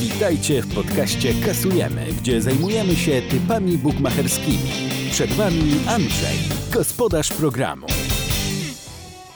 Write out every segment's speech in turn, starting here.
Witajcie w podcaście Kasujemy, gdzie zajmujemy się typami bukmacherskimi. Przed Wami Andrzej, gospodarz programu.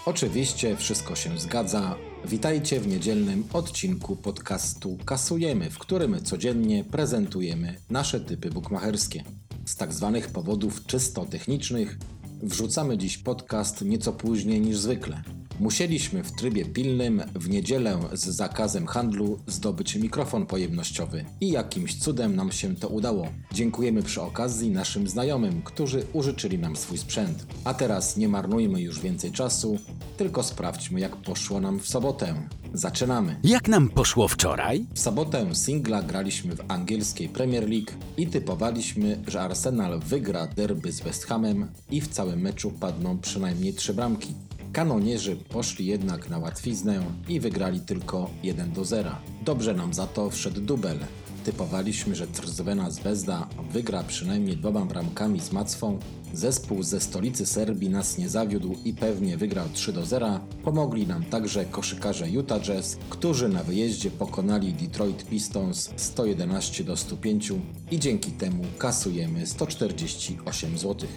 Oczywiście wszystko się zgadza. Witajcie w niedzielnym odcinku podcastu Kasujemy, w którym codziennie prezentujemy nasze typy bukmacherskie. Z tak zwanych powodów czysto technicznych wrzucamy dziś podcast nieco później niż zwykle. Musieliśmy w trybie pilnym w niedzielę z zakazem handlu zdobyć mikrofon pojemnościowy i jakimś cudem nam się to udało. Dziękujemy przy okazji naszym znajomym, którzy użyczyli nam swój sprzęt. A teraz nie marnujmy już więcej czasu, tylko sprawdźmy jak poszło nam w sobotę. Zaczynamy! Jak nam poszło wczoraj? W sobotę singla graliśmy w angielskiej Premier League i typowaliśmy, że Arsenal wygra derby z West Hamem i w całym meczu padną przynajmniej trzy bramki. Kanonierzy poszli jednak na łatwiznę i wygrali tylko 1 do 0. Dobrze nam za to wszedł dubel. Typowaliśmy, że Trzwena Zvezda wygra przynajmniej dwoma bramkami z Macwą. Zespół ze stolicy Serbii nas nie zawiódł i pewnie wygrał 3 do 0. Pomogli nam także koszykarze Utah Jazz, którzy na wyjeździe pokonali Detroit Pistons 111 do 105 i dzięki temu kasujemy 148 zł.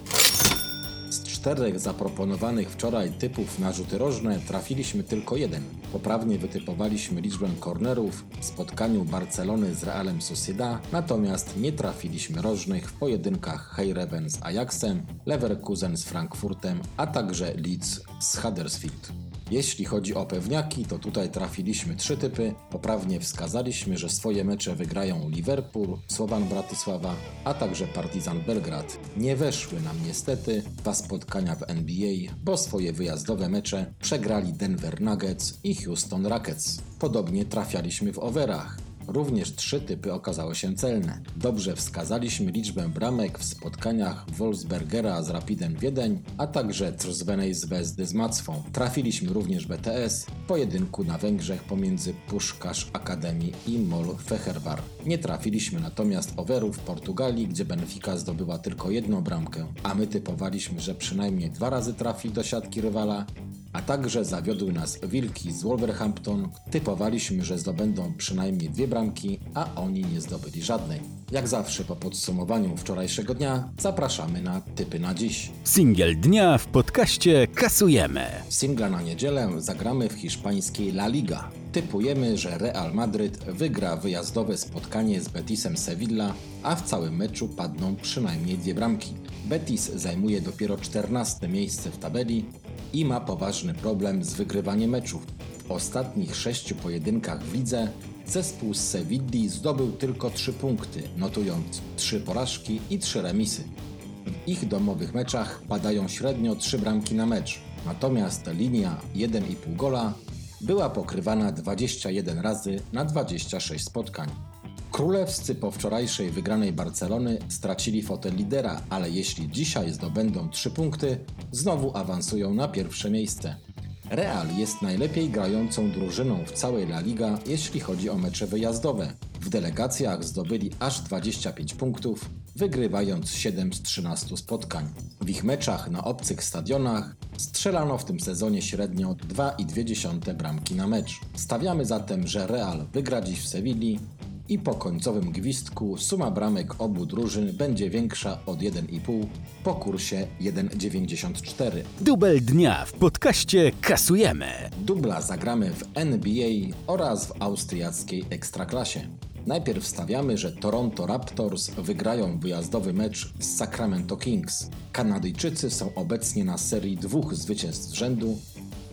Czterech zaproponowanych wczoraj typów na rzuty rożne trafiliśmy tylko jeden. Poprawnie wytypowaliśmy liczbę kornerów w spotkaniu Barcelony z Realem Sociedad, natomiast nie trafiliśmy rożnych w pojedynkach Heireven z Ajaxem, Leverkusen z Frankfurtem, a także Leeds z Huddersfield. Jeśli chodzi o pewniaki, to tutaj trafiliśmy trzy typy. Poprawnie wskazaliśmy, że swoje mecze wygrają Liverpool, Słowan Bratysława, a także Partizan Belgrad. Nie weszły nam niestety dwa spotkania w NBA, bo swoje wyjazdowe mecze przegrali Denver Nuggets i Houston Rockets. Podobnie trafialiśmy w overach. Również trzy typy okazały się celne. Dobrze wskazaliśmy liczbę bramek w spotkaniach Wolfsbergera z Rapidem Wiedeń, a także Trzwenej Zvezdy z Macwą. Trafiliśmy również BTS w pojedynku na Węgrzech pomiędzy Puszkarz Akademii i Mol Fehervar. Nie trafiliśmy natomiast overów w Portugalii, gdzie Benfica zdobyła tylko jedną bramkę, a my typowaliśmy, że przynajmniej dwa razy trafi do siatki rywala, a także zawiodły nas Wilki z Wolverhampton. Typowaliśmy, że zdobędą przynajmniej dwie bramki, a oni nie zdobyli żadnej. Jak zawsze po podsumowaniu wczorajszego dnia zapraszamy na typy na dziś. Singiel dnia w podcaście Kasujemy. Singla na niedzielę zagramy w hiszpańskiej La Liga. Typujemy, że Real Madryt wygra wyjazdowe spotkanie z Betisem Sevilla, a w całym meczu padną przynajmniej dwie bramki. Betis zajmuje dopiero 14 miejsce w tabeli i ma poważny problem z wygrywaniem meczów. W ostatnich sześciu pojedynkach w lidze zespół z Sewilli zdobył tylko 3 punkty, notując 3 porażki i 3 remisy. W ich domowych meczach padają średnio 3 bramki na mecz, natomiast linia 1,5 gola była pokrywana 21 razy na 26 spotkań. Królewscy po wczorajszej wygranej Barcelony stracili fotel lidera, ale jeśli dzisiaj zdobędą 3 punkty, znowu awansują na pierwsze miejsce. Real jest najlepiej grającą drużyną w całej La Liga, jeśli chodzi o mecze wyjazdowe. W delegacjach zdobyli aż 25 punktów, wygrywając 7 z 13 spotkań. W ich meczach na obcych stadionach strzelano w tym sezonie średnio 2,2 bramki na mecz. Stawiamy zatem, że Real wygra dziś w Sewilli i po końcowym gwizdku suma bramek obu drużyn będzie większa od 1,5 po kursie 1,94. Dubel dnia w podcaście Kasujemy. Dubla zagramy w NBA oraz w austriackiej ekstraklasie. Najpierw stawiamy, że Toronto Raptors wygrają wyjazdowy mecz z Sacramento Kings. Kanadyjczycy są obecnie na serii dwóch zwycięstw rzędu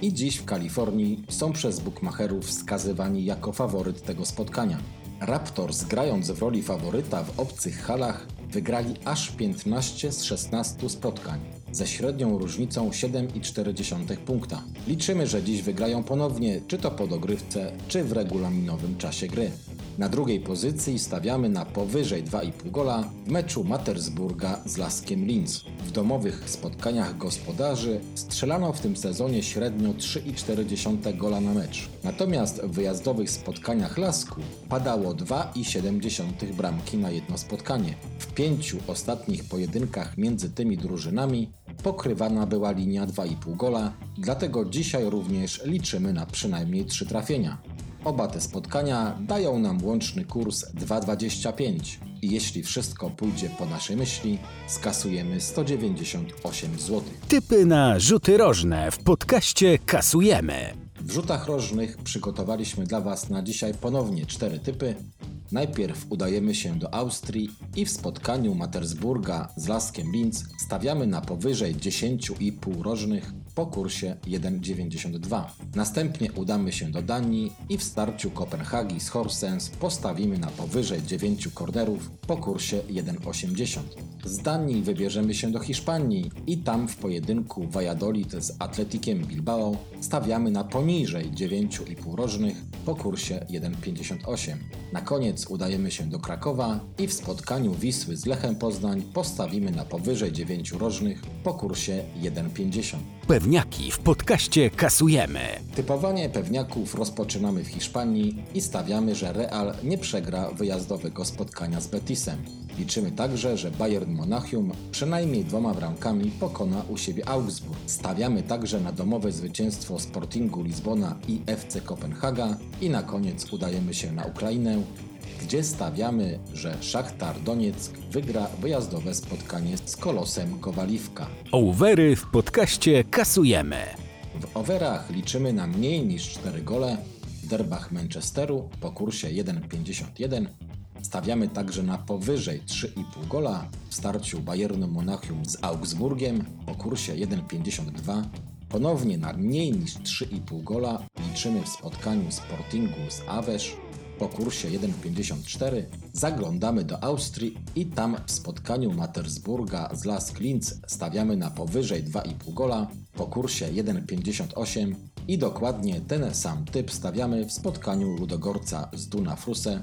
i dziś w Kalifornii są przez bookmacherów wskazywani jako faworyt tego spotkania. Raptors grając w roli faworyta w obcych halach wygrali aż 15 z 16 spotkań ze średnią różnicą 7,4 punkta. Liczymy, że dziś wygrają ponownie, czy to po dogrywce, czy w regulaminowym czasie gry. Na drugiej pozycji stawiamy na powyżej 2,5 gola w meczu Mattersburga z Laskiem Linz. W domowych spotkaniach gospodarzy strzelano w tym sezonie średnio 3,4 gola na mecz. Natomiast w wyjazdowych spotkaniach Lasku padało 2,7 bramki na jedno spotkanie. W pięciu ostatnich pojedynkach między tymi drużynami pokrywana była linia 2,5 gola, dlatego dzisiaj również liczymy na przynajmniej 3 trafienia. Oba te spotkania dają nam łączny kurs 2,25 i jeśli wszystko pójdzie po naszej myśli, skasujemy 198 zł. Typy na rzuty rożne w podcaście kasujemy. W rzutach rożnych przygotowaliśmy dla Was na dzisiaj ponownie cztery typy. Najpierw udajemy się do Austrii i w spotkaniu Matersburga z Laskiem Linz stawiamy na powyżej 10,5 rożnych po kursie 1,92. Następnie udamy się do Danii i w starciu Kopenhagi z Horsens postawimy na powyżej 9 kornerów po kursie 1,80. Z Danii wybierzemy się do Hiszpanii i tam w pojedynku Valladolid z Atletikiem Bilbao stawiamy na poniżej 9,5 rożnych po kursie 1,58. Na koniec udajemy się do Krakowa i w spotkaniu Wisły z Lechem Poznań postawimy na powyżej 9 rożnych po kursie 1,50. Pewniaki w podcaście kasujemy. Typowanie pewniaków rozpoczynamy w Hiszpanii i stawiamy, że Real nie przegra wyjazdowego spotkania z Betisem. Liczymy także, że Bayern Monachium przynajmniej dwoma bramkami pokona u siebie Augsburg. Stawiamy także na domowe zwycięstwo Sportingu Lizbona i FC Kopenhaga i na koniec udajemy się na Ukrainę, gdzie stawiamy, że Szachtar Donieck wygra wyjazdowe spotkanie z Kolosem Kowaliwka. Overy w podcaście kasujemy. W overach liczymy na mniej niż 4 gole, w derbach Manchesteru po kursie 1,51 Stawiamy także na powyżej 3,5 gola w starciu Bayernu Monachium z Augsburgiem po kursie 1,52. Ponownie na mniej niż 3,5 gola liczymy w spotkaniu Sportingu z Awesz po kursie 1,54 zaglądamy do Austrii i tam w spotkaniu Matersburga z Lask Linz stawiamy na powyżej 2,5 gola po kursie 1,58 i dokładnie ten sam typ stawiamy w spotkaniu Ludogorca z Duna Fruse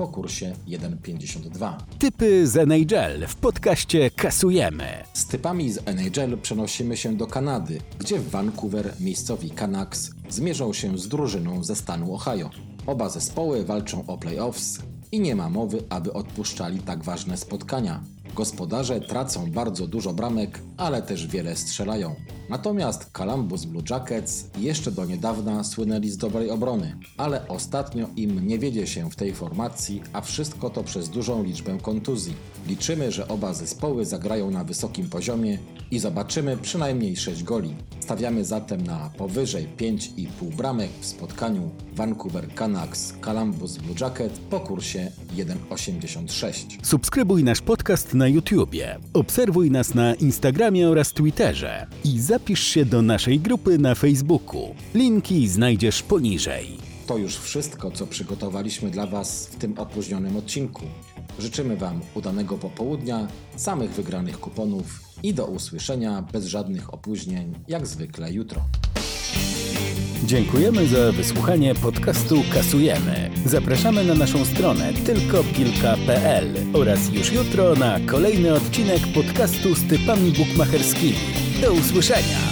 po kursie 1,52. Typy z NHL w podcaście kasujemy. Z typami z NHL przenosimy się do Kanady, gdzie w Vancouver miejscowi Canucks zmierzą się z drużyną ze stanu Ohio. Oba zespoły walczą o playoffs i nie ma mowy, aby odpuszczali tak ważne spotkania. Gospodarze tracą bardzo dużo bramek, ale też wiele strzelają. Natomiast Columbus Blue Jackets jeszcze do niedawna słynęli z dobrej obrony, ale ostatnio im nie wiedzie się w tej formacji, a wszystko to przez dużą liczbę kontuzji. Liczymy, że oba zespoły zagrają na wysokim poziomie i zobaczymy przynajmniej 6 goli. Stawiamy zatem na powyżej 5,5 bramek w spotkaniu Vancouver Canucks Columbus Blue Jacket po kursie 1,86. Subskrybuj nasz podcast na YouTubie, obserwuj nas na Instagramie oraz Twitterze i zapisz się do naszej grupy na Facebooku. Linki znajdziesz poniżej. To już wszystko, co przygotowaliśmy dla Was w tym opóźnionym odcinku. Życzymy Wam udanego popołudnia, samych wygranych kuponów i do usłyszenia bez żadnych opóźnień, jak zwykle jutro. Dziękujemy za wysłuchanie podcastu Kasujemy. Zapraszamy na naszą stronę tylkopilka.pl oraz już jutro na kolejny odcinek podcastu z typami bukmacherskimi. Do usłyszenia!